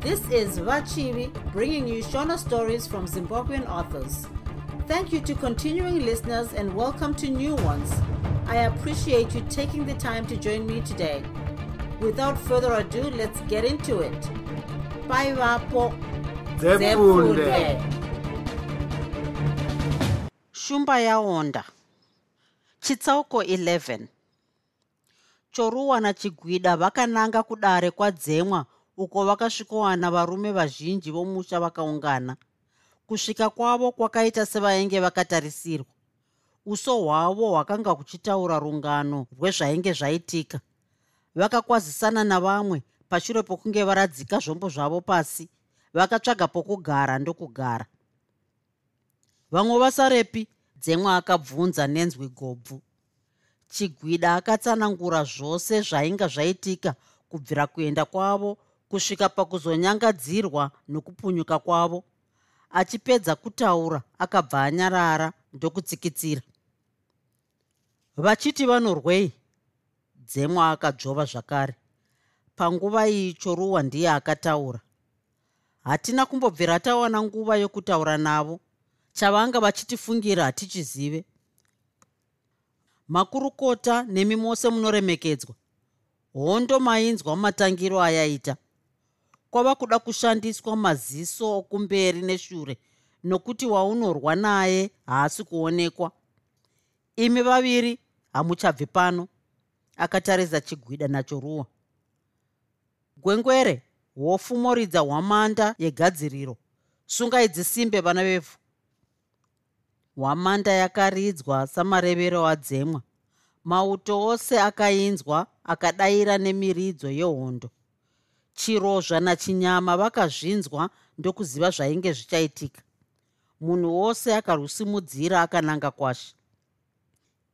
This is Vachivi bringing you Shona stories from Zimbabwean authors. Thank you to continuing listeners and welcome to new ones. I appreciate you taking the time to join me today. Without further ado, let's get into it. Bye, Vapo. Shumba yaonda chitsauko 11 choruwa nachigwida vakananga kudare kwadzemwa uko vakasvikowana varume vazhinji vomusha vakaungana. Kusvika kwavo kwakaita sevainge vakatarisirwa. Uso hwavo hwakanga huchitaura rungano rwezvainge zvaitika. Vakakwazisana navamwe pashure pokunge varadzika zvombo zvavo pasi vakatsvaga pokugara ndokugara. Vamwe vasarepi dzemwe akabvunza nenzwi gobvu. Chigwida akatsanangura zvose zvainga zvaitika kubvira kuenda kwavo kusvika pakuzonyangadzirwa nokupunyuka kwavo. Achipedza kutaura akabva anyarara ndokutsikitsira vachiti vanorwei dzemwe akadzvova zvakare. Panguva iyi choruwa ndiye akataura. Hatina kumbobvira tawana nguva yokutaura navo. Chavanga vachitifungira hatichizive. Makurukota nemi mose munoremekedzwa. Hondo mainzwa matangiro ayaita kwava kuda kushandiswa maziso okumberi neshure nokuti waunorwa naye haasi kuonekwa. Imi vaviri hamuchabvi pano akatarisa chigwida nachoruwa gwengwere hofumoridza hwamanda yegadziriro sungaidzisimbe vana vevhu hwamanda yakaridzwa samarevero adzemwa mauto ose akainzwa akadayira nemiridzo yehondo chirozva nachinyama vakazvinzwa ndokuziva zvainge zvichaitika. Munhu wose akarusimudzira akananga kwashe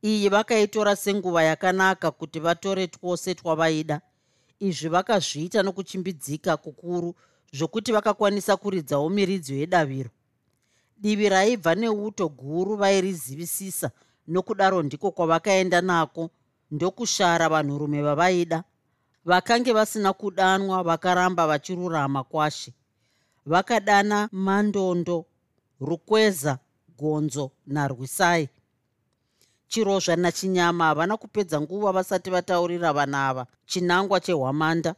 iyi vakaitora senguva yakanaka kuti vatore twose twavaida. Izvi vakazviita nokuchimbidzika kukuru zvokuti vakakwanisa kuridzawo miridzo yedaviro. Divi raibva neuto guru vairizivisisa nokudaro ndiko kwavakaenda nako ndokushara vanhurume vavaida vakange vasina kudanwa vakaramba vachirurama kwashe. Vakadana mandondo rukweza gonzo narwisai. Chirozva nachinyama havana kupedza nguva vasati vataurira vana ava. Chinangwa chehwamanda.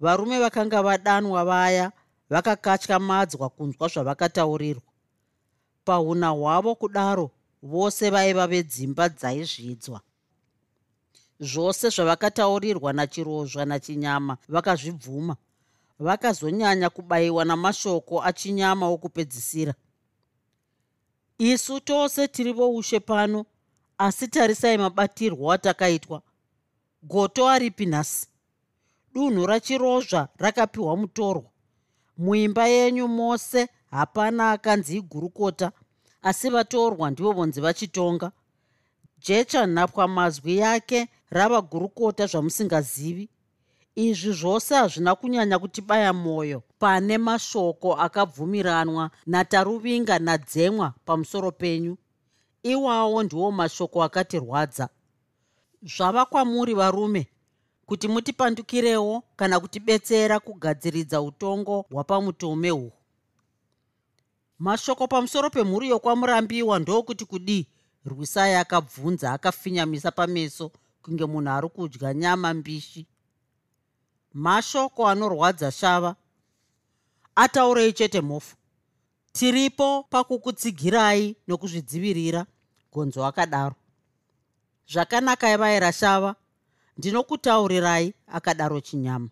Varume vakanga vadanwa vaya vakakatyamadzwa kunzwa zvavakataurirwa. Pauna hwavo kudaro vose vaiva vedzimba dzaizvidzwa zvose zvavakataurirwa nachirozva nachinyama vakazvibvuma. Vakazonyanya kubayiwa namashoko achinyama okupedzisira. Isu tose tiri voushe pano asi tarisai mabatirwo atakaitwa. Goto aripi nhasi? Dunhu rachirozva rakapiwa mutorwa. Muimba yenyu mose hapana akanzi igurukota asi vatorwa ndivo vonzi vachitonga jecha nhapwamazwi yake rava gurukota zvamusingazivi. Izvi zvose hazvina kunyanya kutibaya mwoyo. Pane mashoko akabvumiranwa nataruvinga nadzemwa pamusoro penyu. Iwawo ndiwo mashoko akatirwadza. Zvava kwamuri varume kuti mutipandukirewo kana kutibetsera kugadziridza utongo hwapamutume uhwu mashoko pamusoro pemhuri yokwamurambiwa ndokuti kudii rwisai akabvunza akafinyamisa pameso kunge munhu ari kudya nyama mbishi. Mashoko anorwadza shava. Ataurei chete mhofu. Tiripo pakukutsigirai nokuzvidzivirira gonzo akadaro. Zvakanaka evaira shava ndinokutaurirai akadaro chinyama.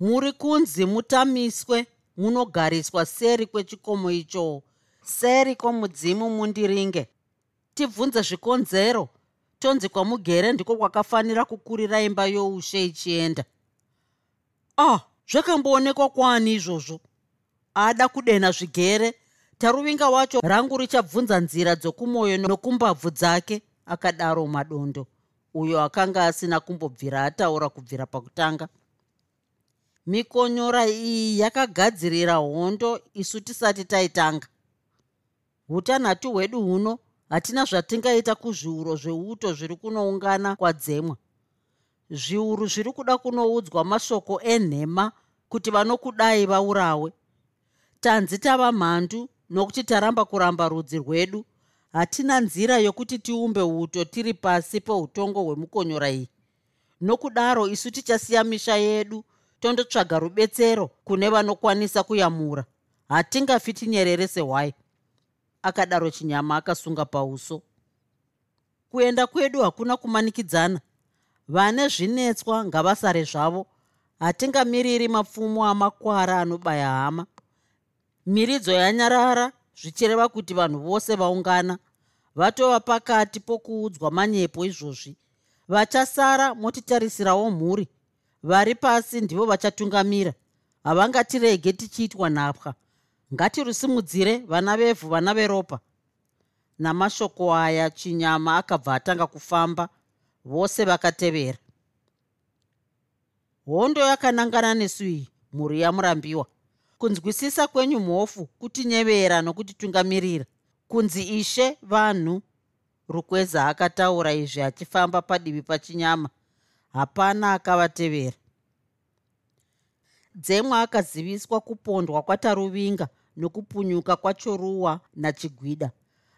Muri kunzi mutamiswe munogariswa seri kwechikomo ichoo seri kwomudzimu mundiringe tibvunze zvikonzero. Tonzi kwamugere ndiko kwakafanira kukurira imba youshe ichienda. Ah zvakamboonekwa kwani izvozvo? Ada kudena zvigere. Taruvinga wacho rangu richabvunza nzira dzokumwoyo nokumbabvu dzake akadaro madondo. Uyo akanga asina kumbobvira ataura kubvira pakutanga. Mikonyora iyi yakagadzirira hondo isu tisati taitanga. Utanhatu hwedu huno hatina zvatingaita kuzviuro zveuto zviri kunoungana kwadzemwa zviuru zviri kuda kunoudzwa mashoko enhema kuti vanokudai vaurawe. Tanzi tava mhandu nokuti taramba kuramba rudzi rwedu hatina nzira yokuti tiumbe uto tiri pasi peutongo hwemukonyora iyi nokudaro isu tichasiya misha yedu tondotsvaga rubetsero kune vanokwanisa kuyamura. Hatingafi tinyerere sehwai akadaro chinyama akasunga pauso. Kuenda kwedu hakuna kumanikidzana. Vane zvinetswa ngavasare zvavo. Hatingamiriri mapfumo amakwara anobaya hama. Miridzo yanyarara zvichireva kuti vanhu vose vaungana. Vatova pakati pokuudzwa manyepo izvozvi. Vachasara motitarisirawo mhuri. Vari pasi ndivo vachatungamira. Havangatirege tichiitwa nhapwa ngatirusimudzire vana vevhu vana veropa. Namashoko aya chinyama akabva atanga kufamba vose vakatevera. Hondo yakanangana nesu iyi mhuri yamurambiwa. Kunzwisisa kwenyu mhofu kutinyevera nokutitungamirira. Kunzi ishe vanhu rukweza akataura izvi achifamba padivi pachinyama hapana akavatevera. Dzemwe akaziviswa kupondwa kwataruvinga nokupunyuka kwachoruwa nachigwida.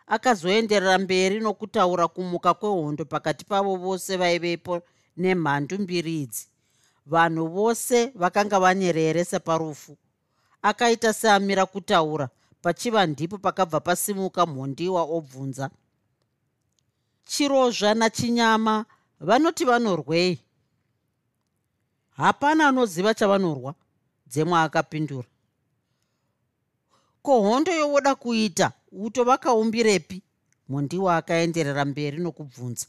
Akazoenderera mberi nokutaura kumuka kwehondo pakati pavo vose vaivepo nemhandu mbiri idzi. Vanhu vose vakanga vanyerere separufu akaita seamira kutaura pachiva ndipo pakabva pasimuka mhondiwa obvunza. Chirozva nachinyama vanoti vanorwei? Hapana anoziva chavanorwa dzemwe akapindura ko hondo yovoda kuita? Uto vakaumbirepi mhondiwa akaenderera mberi nokubvunza.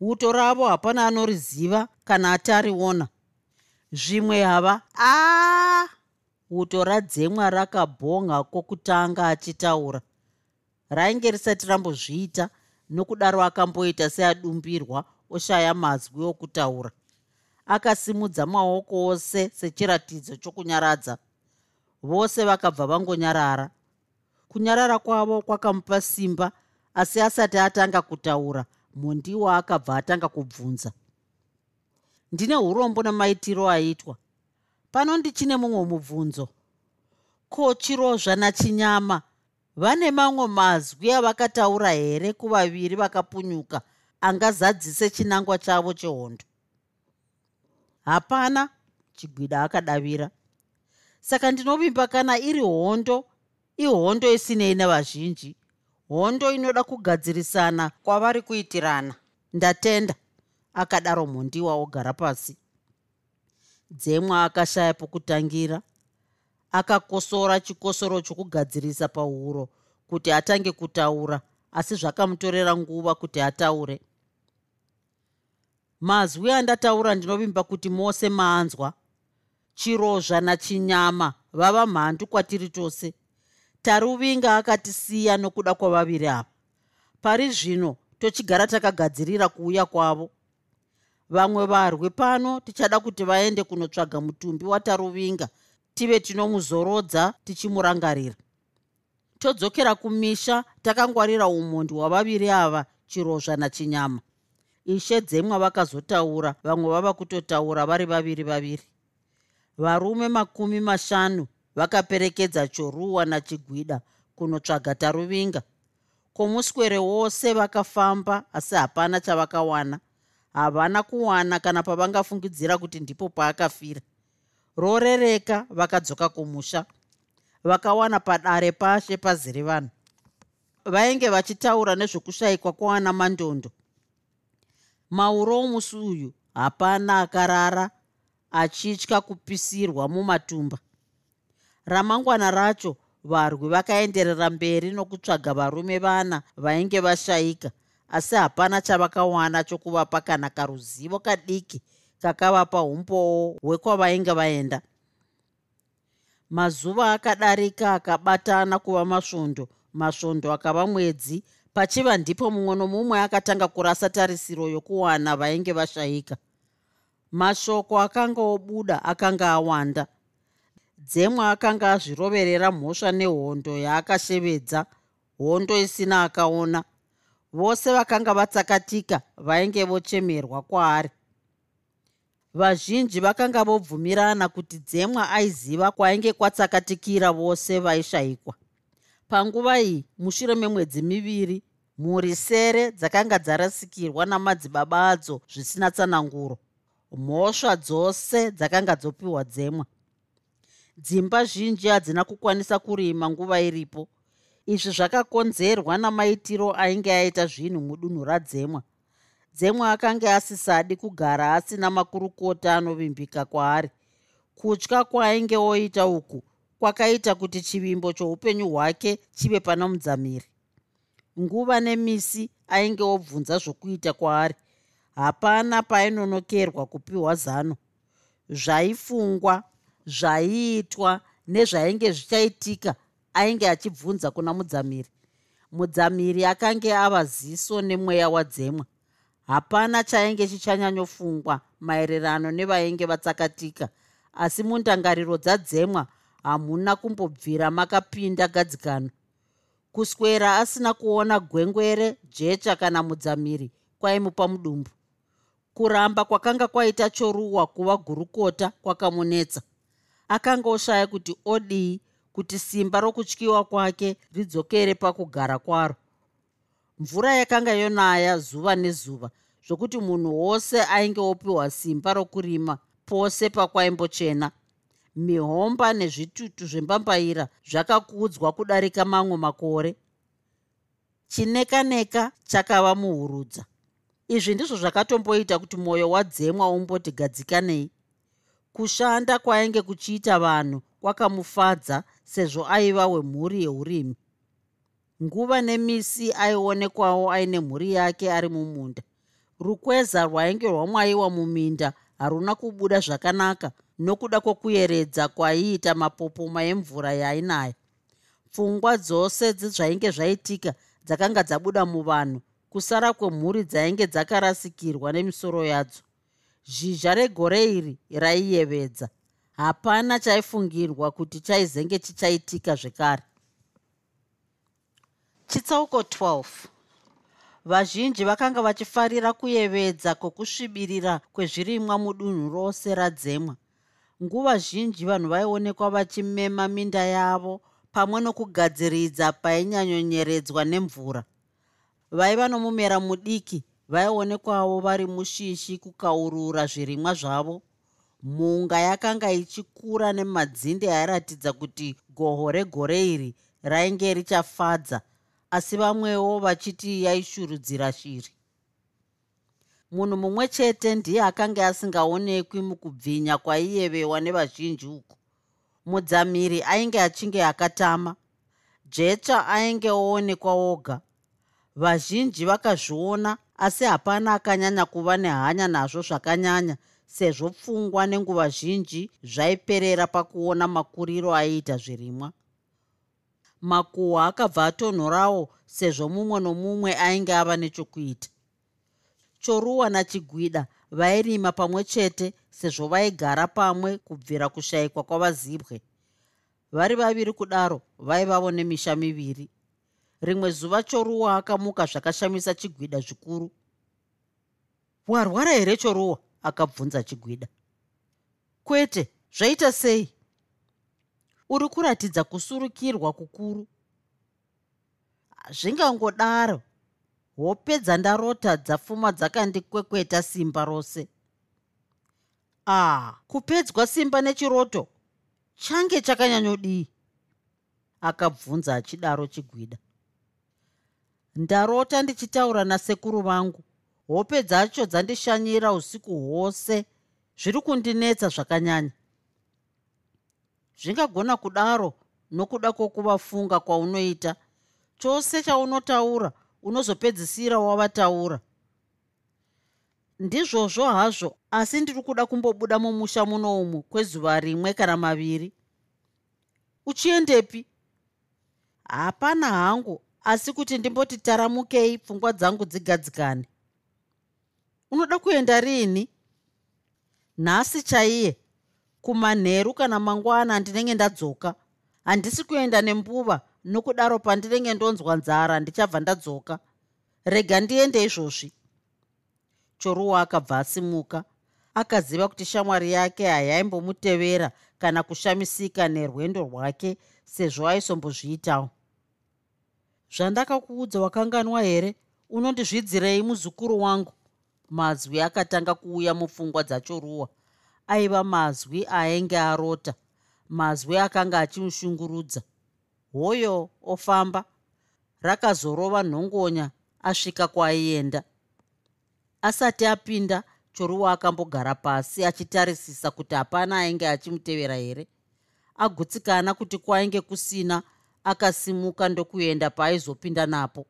Uto ravo hapana anoriziva kana atariona. Zvimwe hava aa! Uto radzemwa rakabhonga kwokutanga achitaura. Rainge risati rambozviita nokudaro akamboita seadumbirwa oshaya mazwi okutaura. Akasimudza maoko ose sechiratidzo chokunyaradza vose vakabva vangonyarara. Kunyarara kwavo kwakamupa simba asi asati atanga kutaura mhondiwa akabva atanga kubvunza. Ndine urombo namaitiro aitwa. Pano ndichine mumwe mubvunzo. Ko chirozva nachinyama? Vane mamwe mazwi avakataura here kuvaviri vakapunyuka angazadzise chinangwa chavo chehondo? Hapana chigwida akadavira saka ndinovimba kana iri hondo ihondo isinei nevazhinji hondo inoda kugadzirisana kwavari kuitirana. Ndatenda akadaro mhondiwa ogara pasi. Dzemwe akashaya pokutangira akakosora chikosoro chokugadzirisa pahuro kuti atange kutaura asi zvakamutorera nguva kuti ataure. Mazwi andataura ndinovimba kuti mose maanzwa chirozva nachinyama vava mhandu kwatiri tose. Taruvinga akatisiya nokuda kwavaviri ava pari zvino tochigara takagadzirira kuuya kwavo. Vamwe varwi pano tichada kuti vaende kunotsvaga mutumbi wataruvinga tive tinomuzorodza tichimurangarira. Todzokera kumisha takangwarira umhondi hwavaviri ava chirozva nachinyama. Ishe dzemwa vakazotaura vamwe vava kutotaura vari vaviri vaviri varume makumi mashanu vakaperekedza choruwa nachigwida kunotsvaga taruvinga. Komuswere wose vakafamba asi hapana chavakawana. Havana kuwana kana pavangafungidzira kuti ndipo paakafira. Rorereka vakadzoka kumusha vakawana padare pashe pazere vanhu. Vainge vachitaura nezvokushayikwa kwawana mandondo. Mauro omusi uyu hapana akarara achitya kupisirwa mumatumba. Ramangwana racho varwi vakaenderera mberi nokutsvaga varume vana vainge vashayika asi hapana chavakawana chokuvapa kana karuzivo kadiki kakavapa umbowo hwekwavainge vaenda. Mazuva akadarika akabatana kuva masvondo masvondo akava mwedzi. Pachiva ndipo mumwe nomumwe akatanga kurasa tarisiro yokuwana vainge vashayika mashoko akanga obuda akanga awanda. Dzemwe akanga azviroverera mhosva nehondo yaakashevedza hondo isina akaona. Vose vakanga vatsakatika vainge vochemerwa kwaari. Vazhinji vakanga vobvumirana kuti dzemwa aiziva kwainge kwatsakatikira vose vaishayikwa panguva iyi mushure memwedzi miviri mhuri sere dzakanga dzarasikirwa namadzibaba adzo zvisina tsananguro mhosva dzose dzakanga dzopiwa dzemwa. Dzimba zhinji hadzina kukwanisa kurima nguva iripo. Izvi zvakakonzerwa namaitiro ainge aita zvinhu mudunhu radzemwa. Dzemwe akanga asisadi kugara asina makurukota anovimbika kwaari. Kutya kwaainge oita uku kwakaita kuti chivimbo choupenyu hwake chive pana mudzamiri. Nguva nemisi ainge obvunza zvokuita kwaari hapana painonokerwa kupiwa zano. Zvaifungwa zvaiitwa nezvainge zvichaitika ainge achibvunza kuna mudzamiri. Mudzamiri akange ava ziso nemweya wadzemwa. Hapana chainge chichanyanyofungwa maererano nevainge vatsakatika. Asi mundangariro dzadzemwa hamuna kumbobvira makapinda gadzikano. Kuswera asina kuona gwengwere jecha kana mudzamiri kwaimupa mudumbu kuramba kwakanga kwaita choruwa kuva gurukota kwakamunetsa. Akanga oshaya kuti odii kuti simba rokutyiwa kwake ridzokere pakugara kwaro. Mvura yakanga yonaya zuva nezuva zvokuti munhu wose ainge opiwa simba rokurima pose pakwaimbochena mihomba nezvitutu zvembambaira zvakakudzwa kudarika mamwe makore. Chineka neka chakava muhurudza izvi ndizvo zvakatomboita kuti mwoyo wadzemwa umboti gadzikanei kushanda kwainge kuchiita vanhu kwakamufadza sezvo aiva wemhuri yeurimi. Nguva nemisi aionekwawo aine mhuri yake ari mumunda. Rukweza rwainge rwamwayiwa muminda haruna kubuda zvakanaka nokuda kwokuyeredza kwaiita mapopoma emvura yainaya pfungwa dzose dzezvainge zvaitika dzakanga dzabuda muvanhu kusara kwemhuri dzainge dzakarasikirwa nemisoro yadzo. Zhizha regore iri raiyevedza. Hapana chaifungirwa kuti chaizenge chichaitika zvekare. Chitsauko 12 vazhinji vakanga vachifarira kuyevedza kwokusvibirira kwezvirimwa mudunhu rose radzemwa. Nguva zhinji vanhu vaionekwa vachimema minda yavo pamwe nokugadziridza painyanyonyeredzwa nemvura vaiva nomumera mudiki vaionekwawo vari mushishi kukaurura zvirimwa zvavo. Mhunga yakanga ichikura nemadzinde airatidza kuti goho regore iri rainge richafadza asi vamwewo vachiti yaishurudzira shiri. Munhu mumwe chete ndiye akanga asingaonekwi mukubvinya kwaiyevewa nevazhinji uku. Mudzamiri ainge achinge akatama jecha ainge oonekwa oga vazhinji vakazviona asi hapana akanyanya kuva nehanya nazvo zvakanyanya sezvo pfungwa nenguva zhinji zvaiperera pakuona makuriro aiita zvirimwa. Makuhwa akabva atonhorawo sezvo mumwe nomumwe ainge ava nechokuita. Choruwa nachigwida vairima pamwe chete sezvo vaigara pamwe kubvira kushayikwa kwavazibwe. Vari vaviri kudaro vaivavo nemisha miviri rimwe zuva choruwa akamuka zvakashamisa chigwida zvikuru. Warwara here choruwa? Akabvunza chigwida. Kwete zvaita sei? Uri kuratidza kusurukirwa kukuru. Zvingangodaro hope dzandarota dzapfuma dzakandikwekweta simba rose. Ah kupedzwa simba nechiroto? Change chakanyanyodii? Akabvunza achidaro chigwida ndarota ndichitaura nasekuru vangu. Hope dzacho dzandishanyira usiku hwose. Zviri kundinetsa zvakanyanya. Zvingagona kudaro nokuda kwokuvafunga kwaunoita. Chose chaunotaura unozopedzisira wavataura. Ndizvozvo hazvo asi ndiri kuda kumbobuda mumusha muno umu kwezuva rimwe kana maviri. Uchiendepi? Hapana hangu asi kuti ndimboti taramukei pfungwa dzangu dzigadzikane. Unoda kuenda riini nhasi chaiye. Kumanheru kana mangwana ndinenge ndadzoka. Handisi kuenda nembuva nokudaro pandinenge ndonzwa nzara ndichabva ndadzoka. Rega ndiende izvozvi. Choruwa akabva asimuka akaziva kuti shamwari yake hayaimbomutevera kana kushamisika nerwendo rwake sezvo aisombozviitawo zvandakakuudza wakanganwa here? Unondizvidzirei muzukuru wangu? Mazwi akatanga kuuya mupfungwa dzachoruwa. Aiva mazwi ainge arota. Mazwi akanga achimushungurudza. Hoyo ofamba. Rakazorova nhongonya asvika kwaaienda asati apinda choruwa akambogara pasi achitarisisa kuti hapana ainge achimutevera here? Agutsikana kuti kwainge kusina akasimuka ndokuenda paaizopinda napo.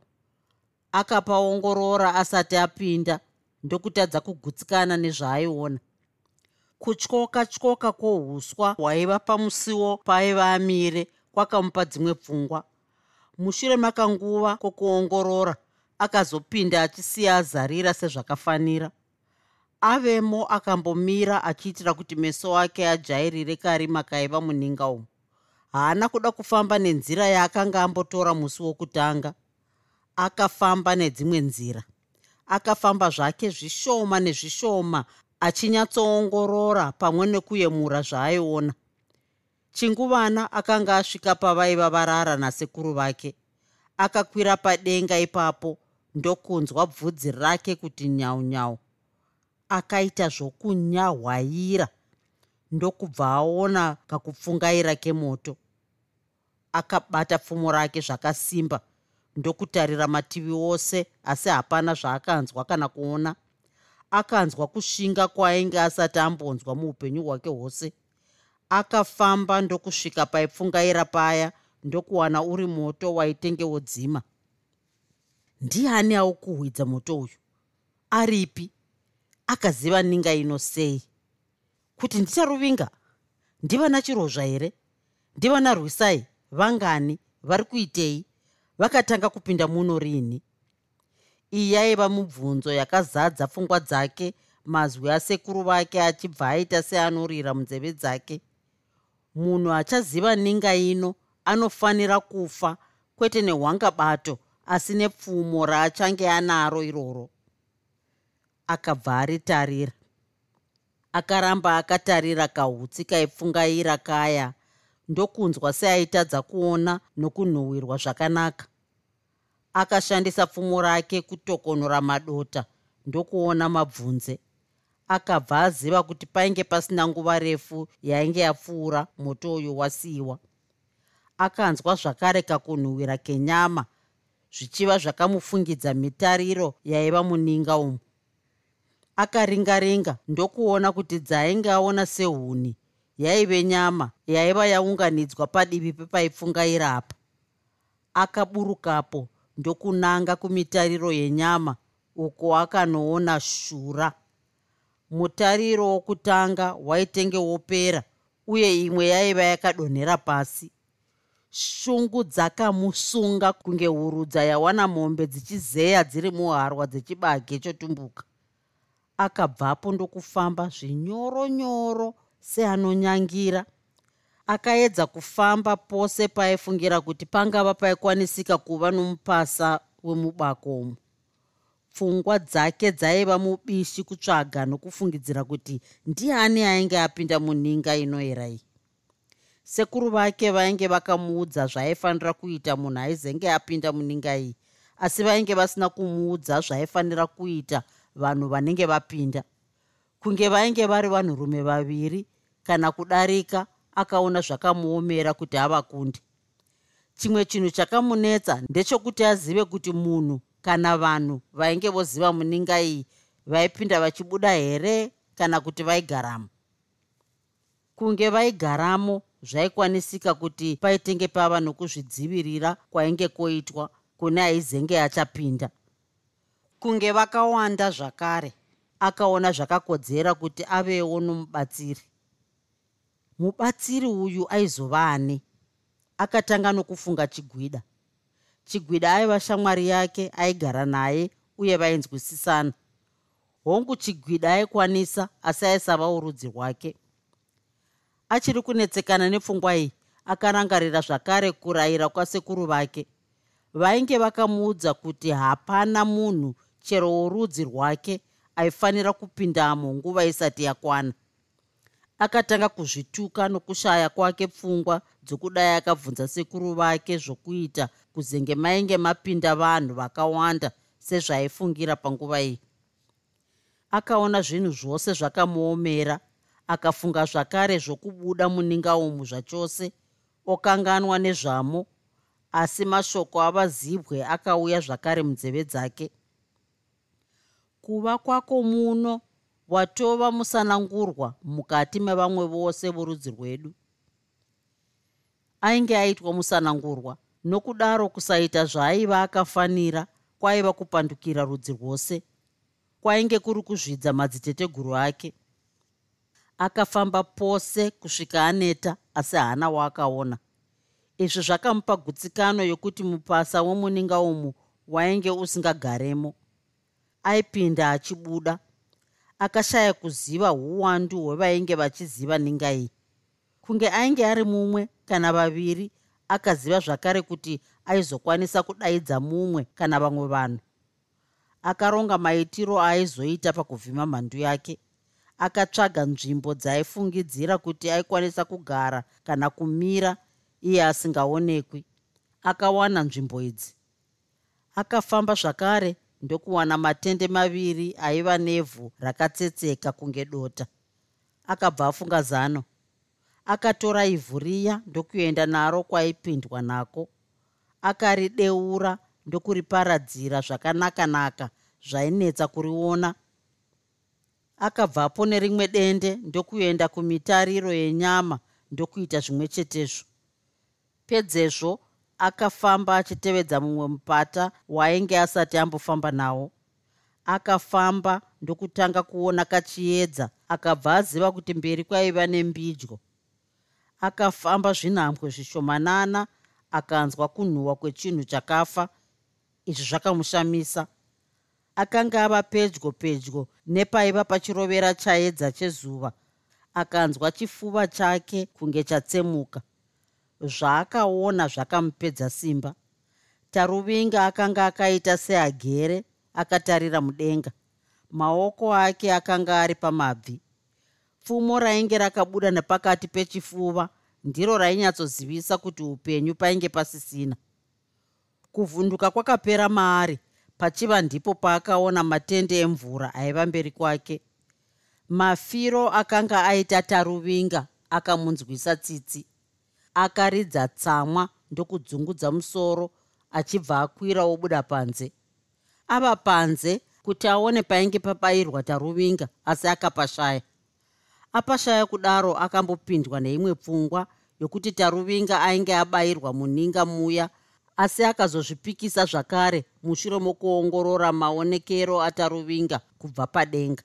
Akapaongorora asati apinda ndokutadza kugutsikana nezvaaiona. Kutyoka tyoka kwouswa hwaiva pamusiwo paaiva amire kwakamupa dzimwe pfungwa. Mushure makanguva kwokuongorora akazopinda achisiya azarira sezvakafanira. Avemo akambomira achiitira kuti meso ake ajairire karima kaiva muninga umu haana kuda kufamba nenzira yaakanga ambotora musi wokutanga. Akafamba nedzimwe nzira. Akafamba zvake zvishoma nezvishoma achinyatsoongorora pamwe nekuyemura zvaaiona. Chinguvana akanga asvika pavaiva varara nasekuru vake. Akakwira padenga ipapo ndokunzwa bvudzi rake kuti nyaunyau akaita zvokunyahwaira. Ndokubva aona kakupfungaira kemoto akabata pfumo rake zvakasimba. Ndokutarira mativi ose asi hapana zvaakanzwa kana kuona. Akanzwa kushinga kwaainge asati ambonzwa muupenyu hwake hwose. Akafamba ndokusvika paipfungaira paya ndokuwana uri moto waitenge wodzima. Ndiani aukuhwidza moto uyu? Aripi? Akaziva ninga ino sei? Kuti ndicharuvinga? Ndivana chirozva here? Ndivana rwisai vangani vari kuitei? Vakatanga kupinda muno riini iyi yaiva mubvunzo yakazadza pfungwa dzake mazwi asekuru vake achibva aita seanorira munzeve dzake. Munhu achaziva ninga ino anofanira kufa kwete nehwangabato asi nepfumo raachange anaro iroro. Akabva aritarira. Akaramba akatarira kahutsi kaipfungaira kaya ndokunzwa seaitadza kuona nokunhuhwirwa zvakanaka. Akashandisa pfumo rake kutokonora madota ndokuona mabvunze. Akabva aziva kuti painge pasina nguva refu yainge yapfuura moto uyu wasiyiwa akanzwa zvakare kakunhuhwira kenyama zvichiva zvakamufungidza mitariro yaiva muninga umu. Akaringaringa ndokuona kuti dzainge aona sehuni yaive nyama yaiva yaunganidzwa padivi pepaipfungaira apa. Akaburukapo ndokunanga kumitariro yenyama uko akanoona shura. Mutariro wokutanga waitenge wopera uye imwe yaiva yakadonhera pasi. Shungu dzakamusunga kunge hurudza yawana mombe dzichizeya dziri muharwa dzechibage chotumbuka. Akabvapo ndokufamba zvinyoronyoro seanonyangira akaedza kufamba pose paaifungira kuti pangava paikwanisika kuva nomupasa wemubakomo pfungwa dzake dzaiva mubishi kutsvaga nokufungidzira kuti ndiani ainge apinda muninga inoerai sekuru vake vainge vakamuudza zvaaifanira kuita munhu aizenge apinda muninga iyi asi vainge vasina kumuudza zvaaifanira kuita vanhu vanenge vapinda kunge vainge vari vanhurume vaviri kana kudarika akaona zvakamuomera kuti havakundi chimwe chinhu chakamunetsa ndechekuti azive kuti munhu kana vanhu vainge voziva muninga iyi vaipinda vachibuda here kana kuti vaigaramo. Kunge vaigaramo zvaikwanisika kuti paitenge pava nokuzvidzivirira kwainge kwoitwa kune aizenge achapinda. Kunge vakawanda zvakare akaona zvakakodzera kuti avewo nomubatsiri. Mubatsiri uyu aizova ani akatanga nokufunga chigwida. Chigwida aiva shamwari yake aigara naye uye vainzwisisana. Hongu chigwida aikwanisa asi aisava urudzi rwake. Achiri kunetsekana nepfungwa iyi akarangarira zvakare kurayira kwasekuru vake. Vainge vakamuudza kuti hapana munhu chero worudzi rwake aifanira kupindamo nguva isati yakwana. Akatanga kuzvituka nokushaya kwake pfungwa dzokudai akabvunza sekuru vake zvokuita kuzenge mainge mapinda vanhu vakawanda sezvaaifungira panguva iyi. Akaona zvinhu zvose zvakamuomera akafunga zvakare zvokubuda muninga umu zvachose okanganwa nezvamo asi mashoko avazibwe akauya zvakare munzeve dzake kuva kwako muno watova musanangurwa mukati mevamwe vose vorudzi rwedu. Ainge aitwa musanangurwa nokudaro kusaita zvaaiva akafanira kwaiva kupandukira rudzi rwose kwainge kuri kuzvidza madziteteguru ake. Akafamba pose kusvika aneta asi haana waakaona. Izvi zvakamupa gutsikano yokuti mupasa womuninga umu wainge usingagaremo aipinda achibuda. Akashaya kuziva uwandu hwevainge vachiziva ninga iyi kunge ainge ari mumwe kana vaviri akaziva zvakare kuti aizokwanisa kudaidza mumwe kana vamwe vanhu. Akaronga maitiro aaizoita pakuvhima mhandu yake. Akatsvaga nzvimbo dzaaifungidzira kuti aikwanisa kugara kana kumira iye asingaonekwi. Akawana nzvimbo idzi. Akafamba zvakare ndokuwana matende maviri aiva nevhu rakatsetseka kunge dota. Akabva afunga zano. Akatora ivhu riya ndokuenda naro kwaaipindwa nako. Akarideura ndokuriparadzira zvakanaka-naka zvainetsa kuriona. Akabvapo nerimwe dende ndokuenda kumitariro yenyama ndokuita zvimwe chetezvo. Pedzezvo akafamba achitevedza mumwe mupata waainge asati ambofamba nawo. Akafamba ndokutanga kuona kachiedza akabva aziva kuti mberi kwaiva nembidyo akafamba zvinhambwe zvishomanana akanzwa kunhuhwa kwechinhu chakafa izvi zvakamushamisa. Akanga ava pedyo pedyo nepaiva pachirovera chaedza chezuva. Akanzwa chifuva chake kunge chatsemuka zvaakaona zvakamupedza simba. Taruvinga akanga akaita seagere akatarira mudenga. Maoko ake akanga ari pamabvi. Pfumo rainge rakabuda nepakati pechifuva ndiro rainyatsodzivisa kuti upenyu painge pasisina. Kuvhunduka kwakapera maari pachiva ndipo paakaona matende emvura aiva mberi kwake. Mafiro akanga aita taruvinga akamunzwisa tsitsi akaridza tsamwa ndokudzungudza musoro achibva akwira obuda panze. Ava panze kuti aone painge pabayirwa taruvinga asi akapashaya. Apashaya kudaro akambopindwa neimwe pfungwa yokuti taruvinga ainge abayirwa muninga muya asi akazozvipikisa zvakare mushure mokuongorora maonekero ataruvinga kubva padenga.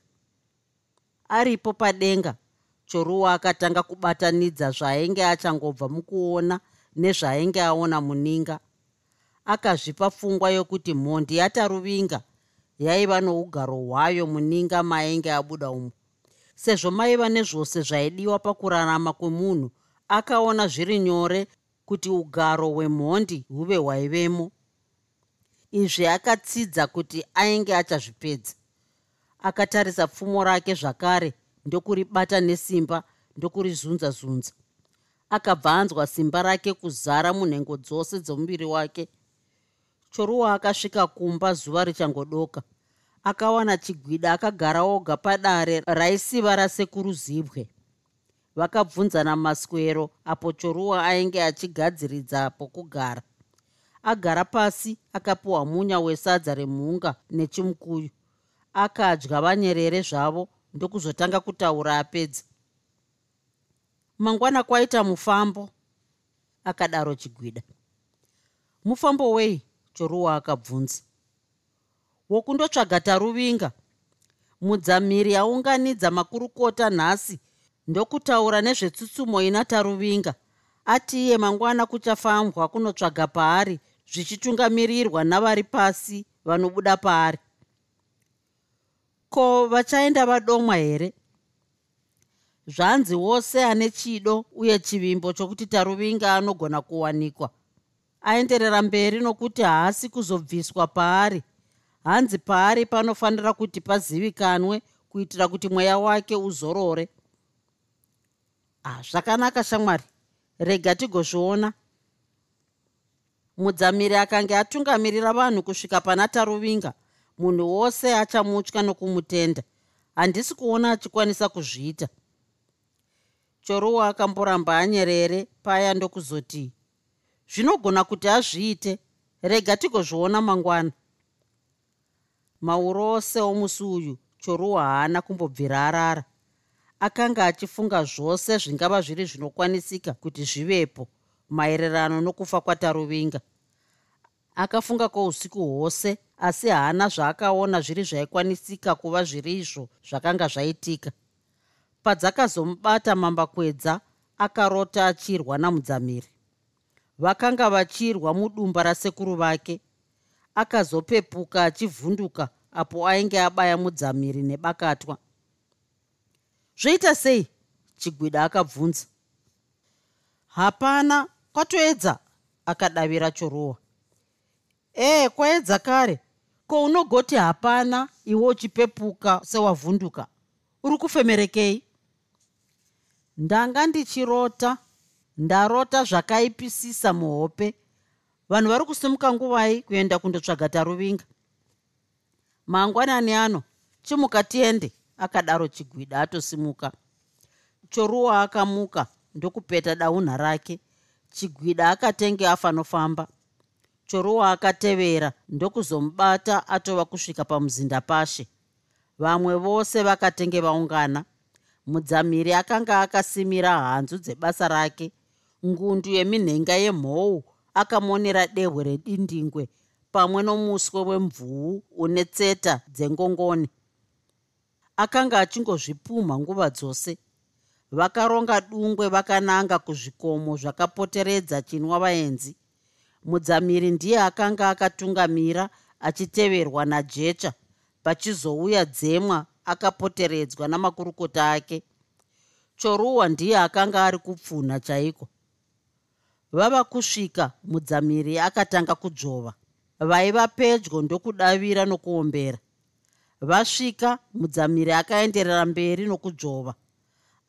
Aripo padenga choruwa akatanga kubatanidza zvaainge achangobva mukuona nezvaainge aona muninga. Akazvipa pfungwa yokuti mhondi yataruvinga yaiva nougaro hwayo muninga maainge abuda umo. Sezvo maiva nezvose zvaidiwa pakurarama kwemunhu akaona zviri nyore kuti ugaro hwemhondi huve hwaivemo. Izvi akatsidza kuti ainge achazvipedza. Akatarisa pfumo rake zvakare ndokuribata nesimba ndokurizunza zunza akabva anzwa simba rake kuzara munhengo dzose dzomuviri wake. Choruwa akasvika kumba zuva richangodoka. Akawana chigwida akagara oga padare raisiva rasekuru zibwe. Vakabvunzana maswero apo choruwa ainge achigadziridza pokugara agara pasi akapiwa munya wesadza remhunga nechimukuyu akadya vanyerere zvavo ndokuzotanga kutaura apedza. Mangwana kwaita mufambo akadaro chigwida. Mufambo wei choruwa akabvunza. Wokundotsvaga taruvinga mudzamiri aunganidza makurukota nhasi ndokutaura nezvetsutsumo ina taruvinga. Ati iye mangwana kuchafambwa kunotsvaga paari zvichitungamirirwa navari pasi vanobuda paari ko vachaenda vadomwa here? Zvanzi wose ane chido uye chivimbo chokuti taruvinga anogona kuwanikwa. Aenderera mberi nokuti haasi kuzobviswa paari. Hanzi paari panofanira kuti pazivikanwe kuitira kuti mweya wake uzorore. Ah, zvakanaka shamwari. Rega tigozviona. Mudzamiri akange atungamirira vanhu kusvika pana taruvinga munhu wose achamutya nokumutenda. Handisi kuona achikwanisa kuzviita. Choruwa akamboramba anyerere paya ndokuzoti zvinogona kuti azviite. Rega tigozviona mangwana. Mauro ose omusi uyu choruwa haana kumbobvira arara. Akanga achifunga zvose zvingava zviri zvinokwanisika kuti zvivepo maererano nokufa kwataruvinga. Akafunga kwousiku hwose asi haana zvaakaona zviri zvaikwanisika kuva zviri izvo zvakanga zvaitika. Padzakazomubata mambakwedza akarota achirwa namudzamiri. Vakanga vachirwa mudumba rasekuru vake akazopepuka achivhunduka apo ainge abaya mudzamiri nebakatwa. Zvoita sei? Chigwida akabvunza. Hapana kwatoedza akadavira choruwa. Ee kwaedza kare ko unogoti hapana iwe uchipepuka sewavhunduka? Uri kufemerekei? Ndanga ndichirota ndarota zvakaipisisa muhope. Vanhu vari kusimuka nguvai kuenda kundotsvaga taruvinga. Mangwanani ano chimuka tiende akadaro chigwida atosimuka. Choruwa akamuka ndokupeta daunha rake. Chigwida akatenge afanofamba choruwa akatevera ndokuzomubata atova kusvika pamuzinda pashe vamwe vose vakatenge vaungana. Mudzamiri akanga akasimira hanzu dzebasa rake. Ngundu yeminhenga yemhou akamonera dehwe redindingwe pamwe nomuswe wemvuu une tseta dzengongoni. Akanga achingozvipumha nguva dzose. Vakaronga dungwe vakananga kuzvikomo zvakapoteredza chinwa vaenzi mudzamiri ndiye akanga akatungamira achiteverwa najecha. Pachizouya dzemwa akapoteredzwa namakurukota ake. Choruwa ndiye akanga ari kupfunha chaiko. Vava kusvika mudzamiri akatanga kudzvova vaiva pedyo ndokudavira nokuombera. Vasvika mudzamiri akaenderera mberi nokudzvova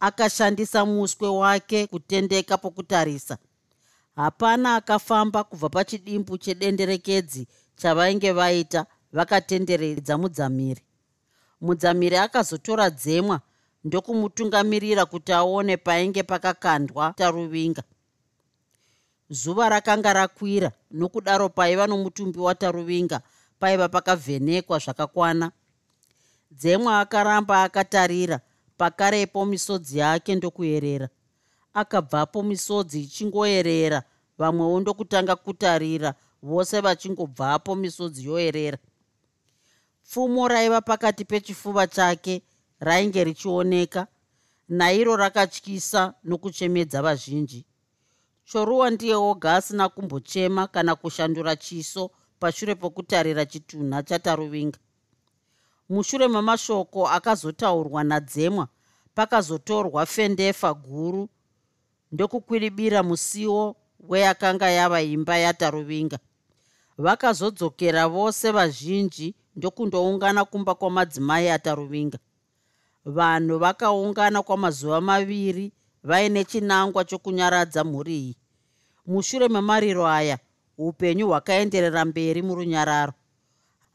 akashandisa muswe wake kutendeka pokutarisa hapana akafamba kubva pachidimbu chedenderekedzi chavainge vaita vakatenderedza mudzamiri. Mudzamiri akazotora dzemwa ndokumutungamirira kuti aone painge pakakandwa taruvinga. Zuva rakanga rakwira nokudaro paiva nomutumbi wataruvinga paiva pakavhenekwa zvakakwana. Dzemwa akaramba akatarira pakarepo misodzi yake ndokuyerera akabvapo misodzi ichingoyerera vamwewo ndokutanga kutarira vose vachingobvapo misodzi yoyerera pfumo raiva pakati pechifuva chake rainge richioneka nairo rakatyisa nokuchemedza vazhinji. Choruwa ndiye oga asina kumbochema kana kushandura chiso pashure pokutarira chitunha chataruvinga. Mushure memashoko akazotaurwa nadzemwa pakazotorwa fendefa guru ndokukwiribira musiwo weyakanga yava imba yataruvinga. Vakazodzokera vose vazhinji ndokundoungana kumba kwamadzimai ataruvinga. Vanhu vakaungana kwamazuva maviri vaine chinangwa chokunyaradza mhuri iyi. Mushure memariro aya upenyu hwakaenderera mberi murunyararo.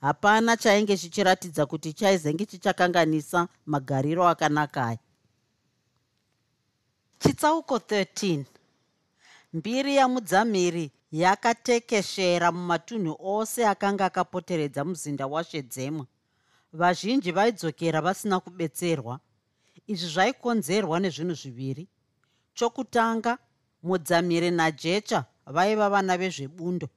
Hapana chainge chichiratidza kuti chaizenge chichakanganisa magariro akanaka aya chitsauko 13 mbiri yamudzamiri yakatekeshera mumatunhu ose akanga akapoteredza muzinda washedzemwa vazhinji vaidzokera vasina kubetserwa. Izvi zvaikonzerwa nezvinhu zviviri. Chokutanga mudzamiri najecha vaiva vana vezvebundo.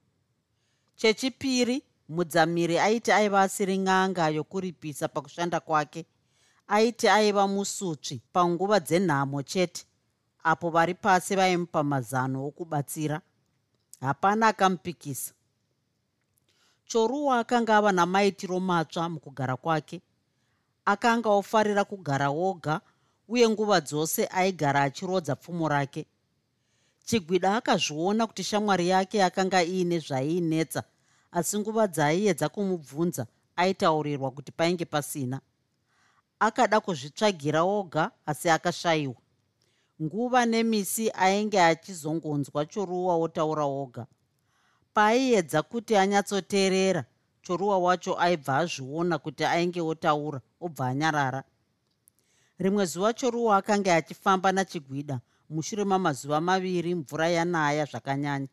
Chechipiri mudzamiri aiti aiva asiri n'anga yokuripisa pakushanda kwake. Aiti aiva musutsvi panguva dzenhamo chete apo vari pasi vaimupa mazano okubatsira. Hapana akamupikisa. Choruwa akanga ava namaitiro matsva mukugara kwake. Akanga ofarira kugara woga uye nguva dzose aigara achirodza pfumo rake. Chigwida akazviona kuti shamwari yake akanga iine zvaiinetsa asi nguva dzaaiedza kumubvunza aitaurirwa kuti painge pasina. Akada kuzvitsvagira oga asi akashayiwa nguva nemisi ainge achizongonzwa choruwa wotaura oga paaiedza kuti anyatsoteerera choruwa wacho aibva azviona kuti ainge otaura obva anyarara. Rimwe zuva choruwa akanga achifamba nachigwida mushure mamazuva maviri mvura yanaya zvakanyanya.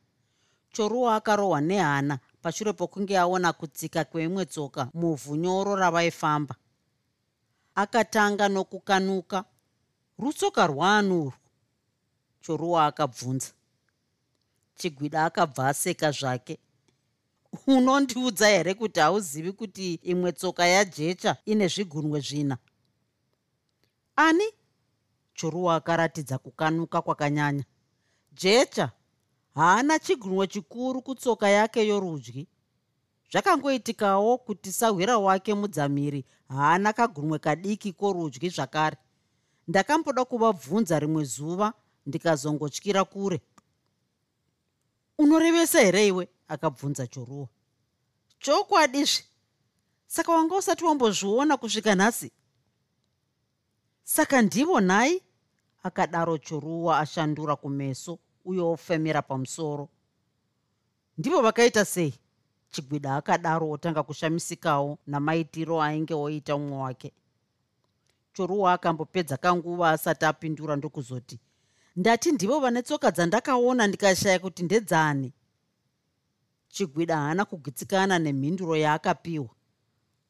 Choruwa akarohwa nehana pashure pokunge aona kutsika kweimwe tsoka muvhu nyoro ravaifamba. Akatanga nokukanuka rutsoka rwanu urwu choruwa akabvunza. Chigwida akabva aseka zvake. Unondiudza here kuti hauzivi kuti imwe tsoka yajecha ine zvigunwe zvina? Ani? Choruwa akaratidza kukanuka kwakanyanya. Jecha? Haana chigunwe chikuru kutsoka yake yorudyi. Zvakangoitikawo kuti sahwira wake mudzamiri haana kagunwe kadiki korudyi zvakare ndakamboda kuvabvunza rimwe zuva ndikazongotyira kure. Unorevesa here iwe? Akabvunza choruwa. Chokwadizve saka wanga usati wambozviona kusvika nhasi? Saka ndivo nhai? Akadaro choruwa ashandura kumeso uye ofemera pamusoro. Ndivo vakaita sei? Chigwida akadaro otanga kushamisikawo namaitiro ainge oita umwe wake choruwa akambopedza kanguva asati apindura ndokuzoti ndati ndivo vane tsoka dzandakaona ndikashaya kuti ndedzani? Chigwida haana kugitsikana nemhinduro yaakapiwa.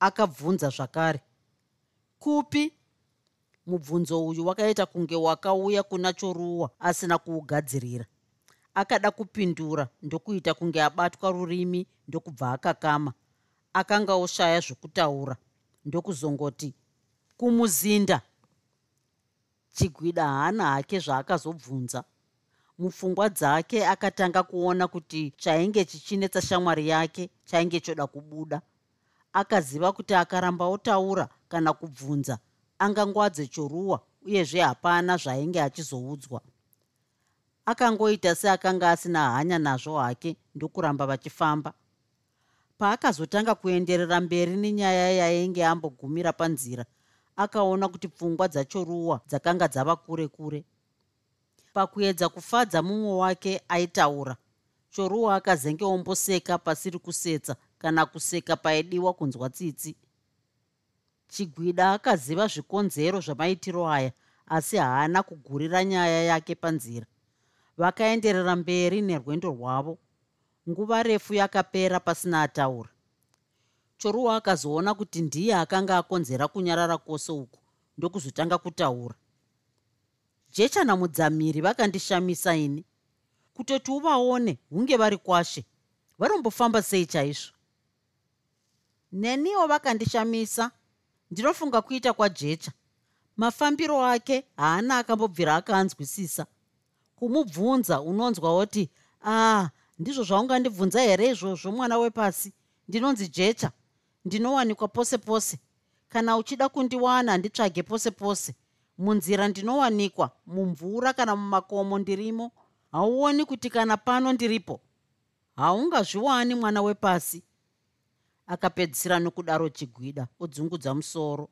Akabvunza zvakare kupi? Mubvunzo uyu wakaita kunge wakauya kuna choruwa asina kuugadzirira. Akada kupindura ndokuita kunge abatwa rurimi ndokubva akakama. Akanga oshaya zvokutaura ndokuzongoti kumuzinda. Chigwida haana hake zvaakazobvunza. Mupfungwa dzake akatanga kuona kuti chainge chichinetsa shamwari yake chainge choda kubuda. Akaziva kuti akaramba otaura kana kubvunza angangwadze choruwa uyezve hapana zvaainge achizoudzwa. Akangoita seakanga asina hanya nazvo hake ndokuramba vachifamba. Paakazotanga kuenderera mberi nenyaya yainge ambogumira panzira akaona kuti pfungwa dzachoruwa dzakanga dzava kure kure. Pakuedza kufadza mumwe wake aitaura choruwa akazenge omboseka pasiri kusetsa kana kuseka paidiwa kunzwa tsitsi. Chigwida akaziva zvikonzero zvamaitiro aya asi haana kugurira nyaya yake panzira. Vakaenderera mberi nerwendo rwavo. Nguva refu yakapera pasina ataura choruwa akazoona kuti ndiye akanga akonzera kunyarara kwose uku ndokuzotanga kutaura. Jecha namudzamiri vakandishamisa ini kutoti uvaone hunge vari kwashe vanombofamba sei chaizvo. Neniwo vakandishamisa ndinofunga kuita kwajecha mafambiro ake haana akambobvira akaanzwisisa. Kumubvunza unonzwa woti ah ndizvo zvaungandibvunza here izvozvo mwana wepasi? Ndinonzi jecha ndinowanikwa pose pose. Kana uchida kundiwana nditsvage pose pose. Munzira ndinowanikwa mumvura kana mumakomo ndirimo hauoni kuti kana pano ndiripo haungazviwani mwana wepasi. Akapedzisira nokudaro chigwida odzungudza musoro.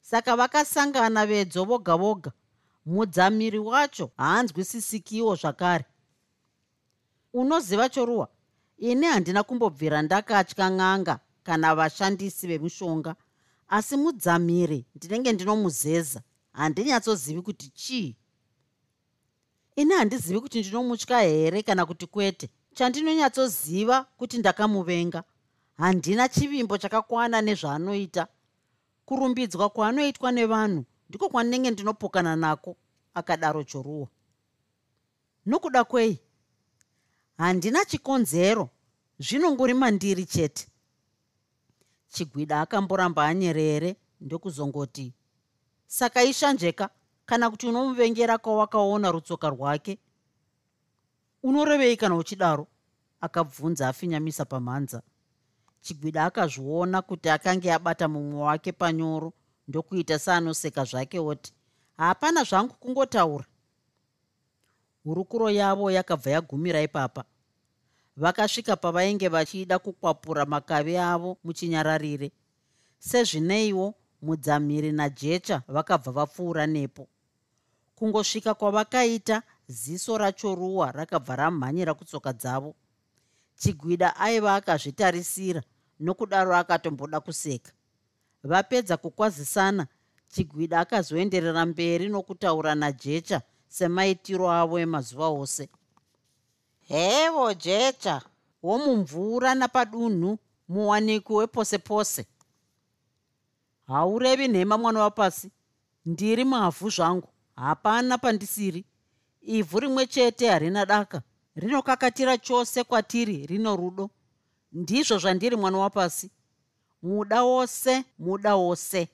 Saka vakasangana vedzo voga voga mudzamiri wacho haanzwisisikiwo zvakare. Unoziva choruwa ini handina kumbobvira ndakatya n'anga kana vashandisi vemushonga. Asi mudzamiri ndinenge ndinomuzeza handinyatsozivi kuti chii? Ini handizivi kuti ndinomutya here kana kuti kwete. Chandinonyatsoziva kuti ndakamuvenga. Handina chivimbo chakakwana nezvaanoita. Kurumbidzwa kwaanoitwa nevanhu ndiko kwandinenge ndinopokana nako akadaro choruwa. Nokuda kwei handina chikonzero. Zvinongori mandiri chete. Chigwida akamboramba anyerere ndokuzongoti saka ishanjeka kana kuti unomuvengera kwawakaona rutsoka rwake? Unorevei kana uchidaro akabvunza afinyamisa pamhanza. Chigwida akazviona kuti akange abata mumwe wake panyoro ndokuita seanoseka zvake oti hapana zvangu kungotaura hurukuro yavo yakabva yagumira ipapa. Vakasvika pavainge vachida kukwapura makavi avo muchinyararire. Sezvineiwo mudzamiri najecha vakabva vapfuura nepo. Kungosvika kwavakaita ziso racho ruwa rakabva ramhanyira kutsoka dzavo. Chigwida aiva akazvitarisira nokudaro akatomboda kuseka. Vapedza kukwazisana chigwida akazoenderera mberi nokutaura najecha semaitiro avo emazuva ose. Hevo jecha. Womumvura napadunhu muwaniki wepose pose haurevi nhema mwana wapasi. Ndiri mavhu zvangu. Hapana pandisiri. Ivhu rimwe chete harina daka. Rinokakatira chose kwatiri rino rudo. Ndizvo zvandiri mwana wapasi. Muda wose muda wose.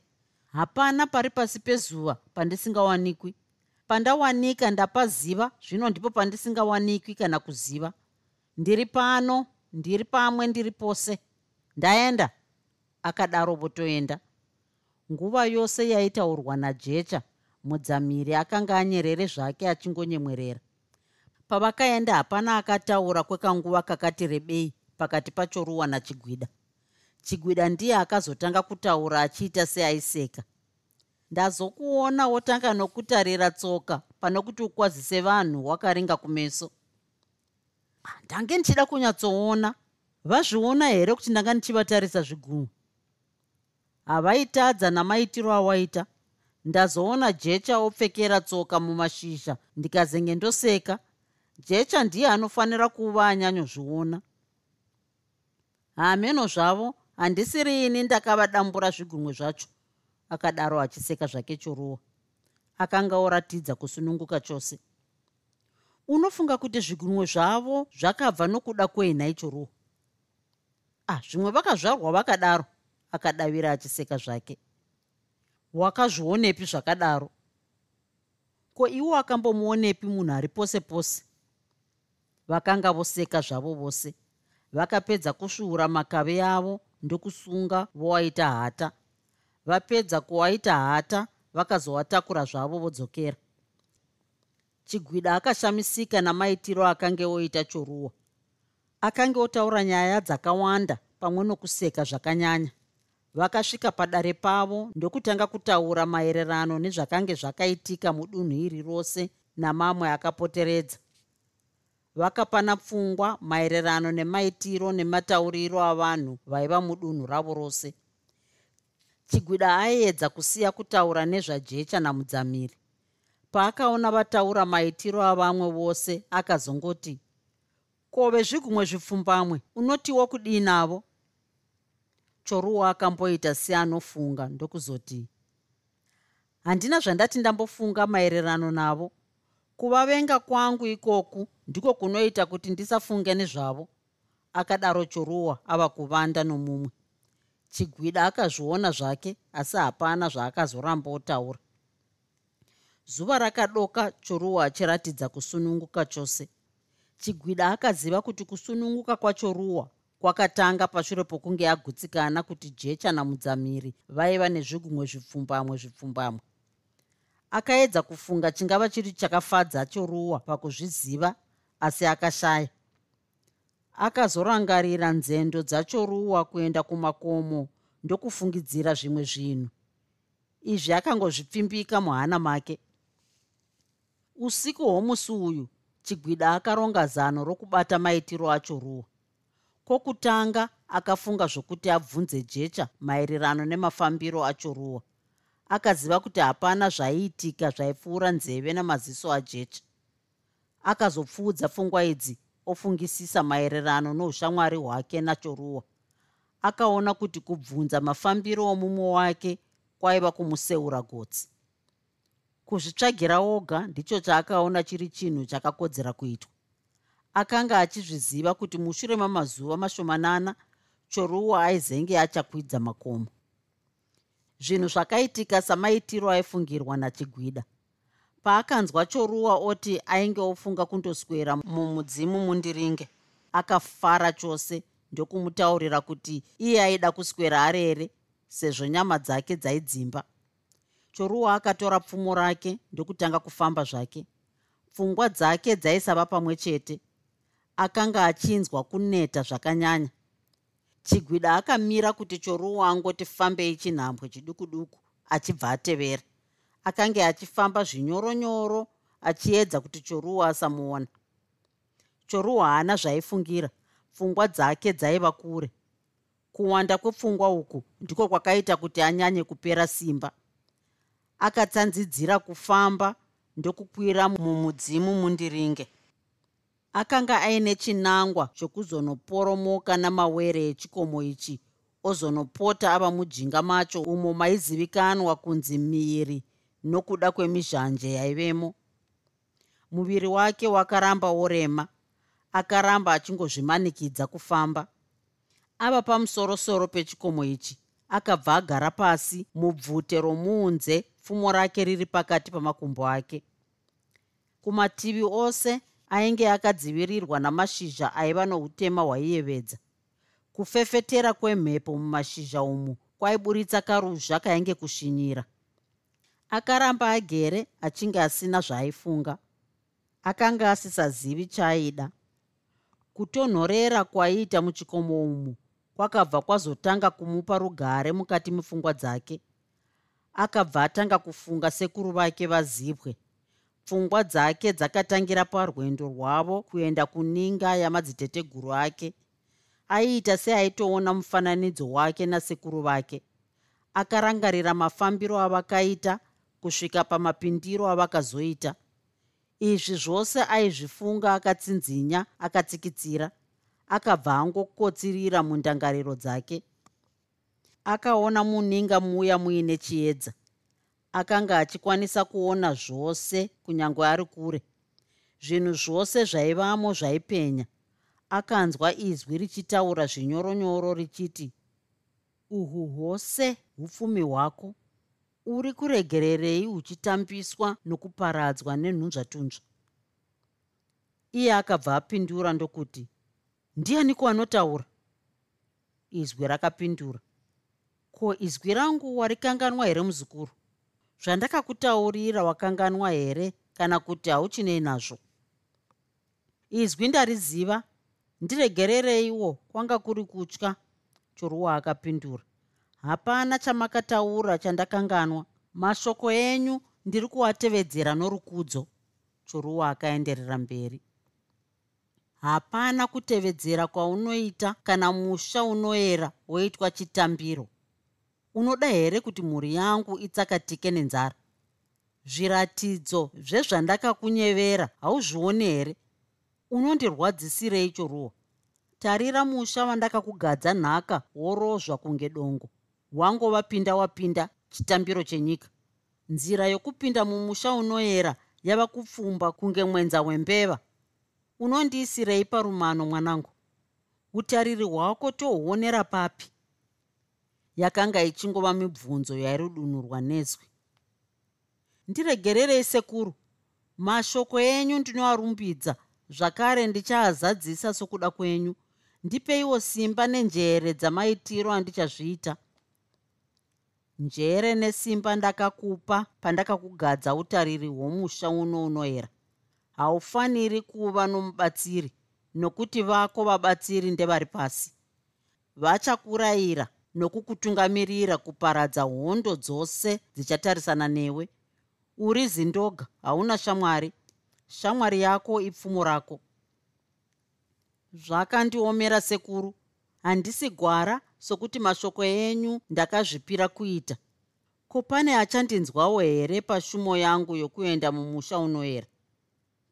Hapana pari pasi pezuva pandisingawanikwi pandawanika ndapaziva zvino ndipo pandisingawanikwi kana kuziva. Ndiri pano ndiri pamwe ndiri pose. Ndaenda akadaro votoenda nguva yose yaitaurwa najecha mudzamiri akanga anyerere zvake achingonyemwerera. Pavakaenda hapana akataura kwekanguva kakati rebei pakati pachoruwa nachigwida. Chigwida ndiye akazotanga kutaura achiita seaiseka ndazokuona wotanga nokutarira tsoka pano kuti ukwazise vanhu wakaringa kumeso. Ndange ndichida kunyatsoona vazviona here kuti ndanga ndichivatarisa zvigumwe havaitadza namaitiro awaita. Ndazoona jecha opfekera tsoka mumashizha ndikazenge ndoseka. Jecha ndiye anofanira kuva anyanyozviona. Hameno zvavo handisiri ini ndakavadambura zvigumwe zvacho akadaro achiseka zvake choruwa. Akanga oratidza kusununguka chose. Unofunga kuti zvigumwe zvavo zvakabva nokuda kwei nhai choruwa? Ah zvimwe vakazvarwa vakadaro akadavira achiseka zvake. Wakazvionepi zvakadaro. Ko iwo akambomuonepi munhu ari pose pose? Vakanga voseka zvavo vose. Vakapedza kusvuura makave avo ndokusunga vowaita hata vapedza kuwaita hata vakazowatakura zvavo vodzokera. Chigwida akashamisika namaitiro akange oita choruwa. Akange otaura nyaya dzakawanda pamwe nokuseka zvakanyanya. Vakasvika padare pavo ndokutanga kutaura maererano nezvakange zvakaitika mudunhu iri rose namamwe akapoteredza. Vakapana pfungwa maererano nemaitiro nematauriro avanhu vaiva mudunhu ravo rose chigwida aiedza kusiya kutaura nezvajecha namudzamiri. Paakaona vataura maitiro avamwe vose akazongoti kove zvigumwe zvipfumbamwe unotiwo kudii navo? Choruwa akamboita seanofunga ndokuzoti handina zvandati ndambofunga maererano navo. Kuvavenga kwangu ikoku ndiko kunoita kuti ndisafunge nezvavo akadaro choruwa ava kuvanda nomumwe chigwida akazviona zvake asi hapana zvaakazoramba otaura zuva rakadoka choruwa achiratidza kusununguka chose. Chigwida akaziva kuti kusununguka kwachoruwa kwakatanga pashure pokunge agutsikana kuti jecha namudzamiri vaiva nezvigumwe zvipfumbamwe zvipfumbamwe. Akaedza kufunga chingava chiri chakafadza choruwa pakuzviziva asi akashaya akazorangarira nzendo dzachoruwa kuenda kumakomo ndokufungidzira zvimwe zvinhu. Izvi akangozvipfimbika muhana make. Usiku hwomusi uyu chigwida akaronga zano rokubata maitiro achoruwa kwokutanga akafunga zvokuti abvunze jecha maererano nemafambiro achoruwa akaziva kuti hapana zvaiitika zvaipfuura nzeve namaziso ajecha. Akazopfuudza pfungwa idzi ofungisisa maererano noushamwari hwake nachoruwa. Akaona kuti kubvunza mafambiro omumwe wake kwaiva kumuseura gotsi. Kuzvitsvagira oga ndicho chaakaona chiri chinhu chakakodzera kuitwa. Akanga achizviziva kuti mushure mamazuva mashomanana choruwa aizenge achakwidza makomo. Zvinhu zvakaitika samaitiro aifungirwa nachigwida paakanzwa choruwa oti ainge ofunga kundoswera mumudzimu mundiringe akafara chose ndokumutaurira kuti iye aida kuswera arere sezvo nyama dzake dzaidzimba. Choruwa akatora pfumo rake ndokutanga kufamba zvake. Pfungwa dzake dzaisava pamwe chete. Akanga achinzwa kuneta zvakanyanya. Chigwida akamira kuti choruwa angoti fambei chinhambwe chiduku duku achibva atevera akange achifamba zvinyoronyoro achiedza kuti choruwa asamuona. Choruwa haana zvaifungira pfungwa dzake dzaiva kure. Kuwanda kwepfungwa uku ndiko kwakaita kuti anyanye kupera simba. Akatsanzidzira kufamba ndokukwira mumudzimu mundiringe. Akanga aine chinangwa chokuzonoporomoka namawere echikomo ichi ozonopota ava mujinga macho umo maizivikanwa kunzi miri nokuda kwemizhanje yaivemo. Muviri wake wakaramba worema akaramba achingozvimanikidza kufamba. Ava pamusorosoro pechikomo ichi akabva agara pasi mubvute romuunze pfumo rake riri pakati pamakumbo ake. Kumativi ose ainge akadzivirirwa namashizha aiva noutema hwaiyevedza. Kufefetera kwemhepo mumashizha umu kwaiburitsa karuzha kainge kushinyira akaramba agere achinge asina zvaaifunga akanga asisazivi chaaida kutonhorera kwaiita muchikomo umu kwakabva kwazotanga kumupa rugare mukati mepfungwa dzake. Akabva atanga kufunga sekuru vake vazibwe pfungwa dzake dzakatangira parwendo rwavo kuenda kuninga yamadziteteguru ake. Aiita seaitoona mufananidzo wake nasekuru vake. Akarangarira mafambiro avakaita kusvika pamapindiro avakazoita. Izvi zvose aizvifunga akatsinzinya akatsikitsira akabva angokotsirira mundangariro dzake. Akaona muninga muya muine chiedza akanga achikwanisa kuona zvose kunyange ari kure. Zvinhu zvose zvaivamo zvaipenya. Akanzwa izwi richitaura zvinyoronyoro richiti uhwu hwose upfumi hwako uri kuregererei uchitambiswa nokuparadzwa nenhunzvatunzva. Iye akabva apindura ndokuti ndianiko anotaura izwi rakapindura ko izwi rangu warikanganwa here muzukuru? Zvandakakutaurira wakanganwa here kana kuti hauchinei nazvo? Izwi ndariziva ndiregerereiwo kwanga kuri kutya choruwa akapindura hapana chamakataura chandakanganwa. Mashoko enyu ndiri kuatevedzera norukudzo. Choruwa akaenderera mberi. Hapana kutevedzera kwaunoita kana musha unoera woitwa chitambiro. Unoda here kuti mhuri yangu itsakatike nenzara? Zviratidzo zvezvandakakunyevera hauzvioni here? Unondirwadzisirei choruwa? Tarira musha wandakakugadza nhaka worozva kunge dongo wangova wapinda chitambiro chenyika. Nzira yokupinda mumusha unoyera yava kupfumba kunge mwenza wembeva. Unondiisirei parumano mwanangu? Utariri hwako tohuonera papi? Yakanga ichingova mibvunzo yairudunurwa nezwi. Ndiregererei sekuru. Mashoko enyu ndinoarumbidza. Zvakare ndichaazadzisa sokuda kwenyu. Ndipeiwo simba nenjere dzamaitiro andichazviita njere nesimba ndakakupa pandakakugadza utariri hwomusha uno unoera. Haufaniri kuva nomubatsiri nokuti vako vabatsiri ndevari pasi. Vachakurayira nokukutungamirira kuparadza hondo dzose dzichatarisana newe. Uri zindoga hauna shamwari. Shamwari yako ipfumo rako. Zvakandiomera sekuru handisi gwara sokuti mashoko enyu ndakazvipira kuita. Ko pane achandinzwawo here pashumo yangu yokuenda mumusha unoera?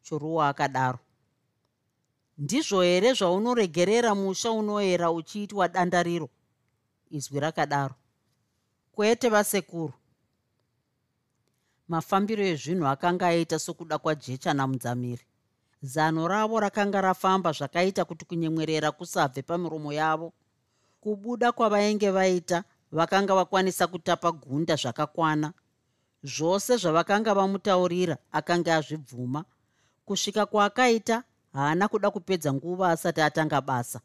Choruwa akadaro. Ndizvo here zvaunoregerera musha unoera uchiitwa dandariro izwi rakadaro. Kwete vasekuru. Mafambiro ezvinhu akanga aita sokuda kwajecha namudzamiri zano ravo rakanga rafamba zvakaita kuti kunyemwerera kusabve pamiromo yavo kubuda kwavainge vaita vakanga vakwanisa kutapa gunda zvakakwana. Zvose zvavakanga vamutaurira akanga azvibvuma. Kusvika kwaakaita haana kuda kupedza nguva asati atanga basa.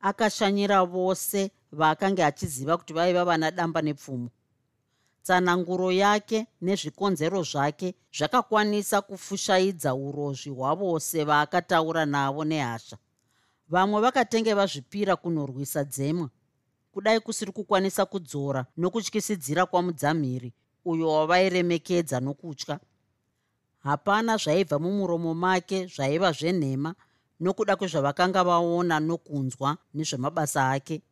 Akashanyira vose vaakanga achiziva kuti vaiva vana damba nepfumo. Tsananguro yake nezvikonzero zvake zvakakwanisa kufushaidza urozvi hwavose vaakataura navo nehasha vamwe vakatenge vazvipira kunorwisa dzemwa kudai kusiri kukwanisa kudzora nokutyisidzira kwamudzamhiri uyo wavairemekedza nokutya. Hapana zvaibva mumuromo make zvaiva zvenhema nokuda kwezvavakanga vaona nokunzwa nezvemabasa ake.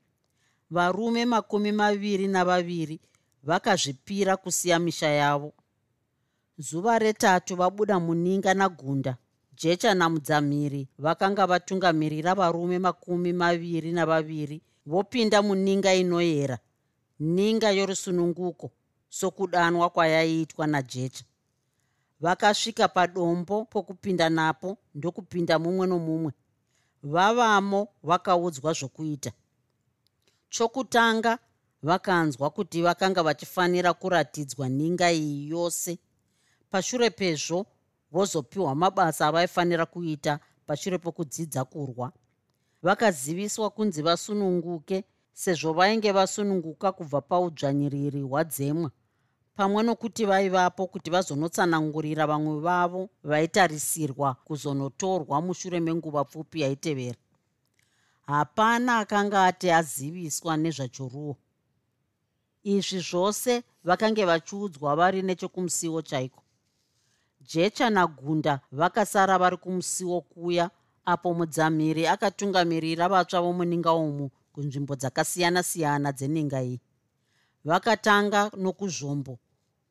Varume makumi maviri navaviri vakazvipira kusiya misha yavo. Zuva retatu vabuda muninga nagunda jecha namudzamhiri vakanga vatungamirira varume makumi maviri navaviri vopinda muninga inoyera ninga yorusununguko sokudanwa kwayaiitwa najecha vakasvika padombo pokupinda napo ndokupinda mumwe nomumwe vavamo vakaudzwa zvokuita. Chokutanga vakanzwa kuti vakanga vachifanira kuratidzwa ninga iyi yose. Pashure pezvo vozopiwa mabasa avaifanira kuita pashure pokudzidza kurwa. Vakaziviswa kunzi vasununguke sezvo vainge vasununguka kubva paudzvanyiriri hwadzemwa. Pamwe nokuti vaivapo kuti vazonotsanangurira vamwe vavo vaitarisirwa kuzonotorwa mushure menguva pfupi yaitevera. Hapana akanga ati aziviswa nezvachoruo izvi zvose vakange vachiudzwa vari nechekumusiwo chaiko jecha nagunda vakasara vari kumusiwo kuya apo mudzamhiri akatungamirira vatsva vomuninga umu kunzvimbo dzakasiyana-siyana dzeninga iyi. Vakatanga nokuzvombo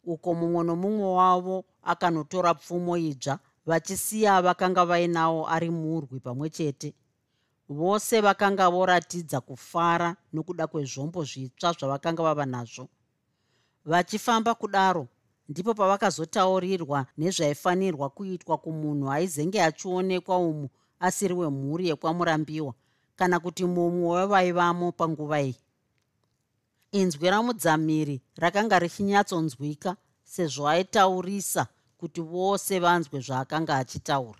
uko mumwe nomumwe wavo akanotora pfumo idzva vachisiya vakanga vainawo ari murwi pamwe chete. Vose vakanga voratidza kufara nokuda kwezvombo zvitsva zvavakanga vava nazvo. Vachifamba kudaro ndipo pavakazotaurirwa nezvaifanirwa kuitwa kumunhu aizenge achionekwa umu asiri wemhuri yekwamurambiwa kana kuti mumwe wevaivamo panguva iyi. Inzwi ramudzamiri rakanga richinyatsonzwika sezvo aitaurisa kuti vose vanzwe zvaakanga achitaura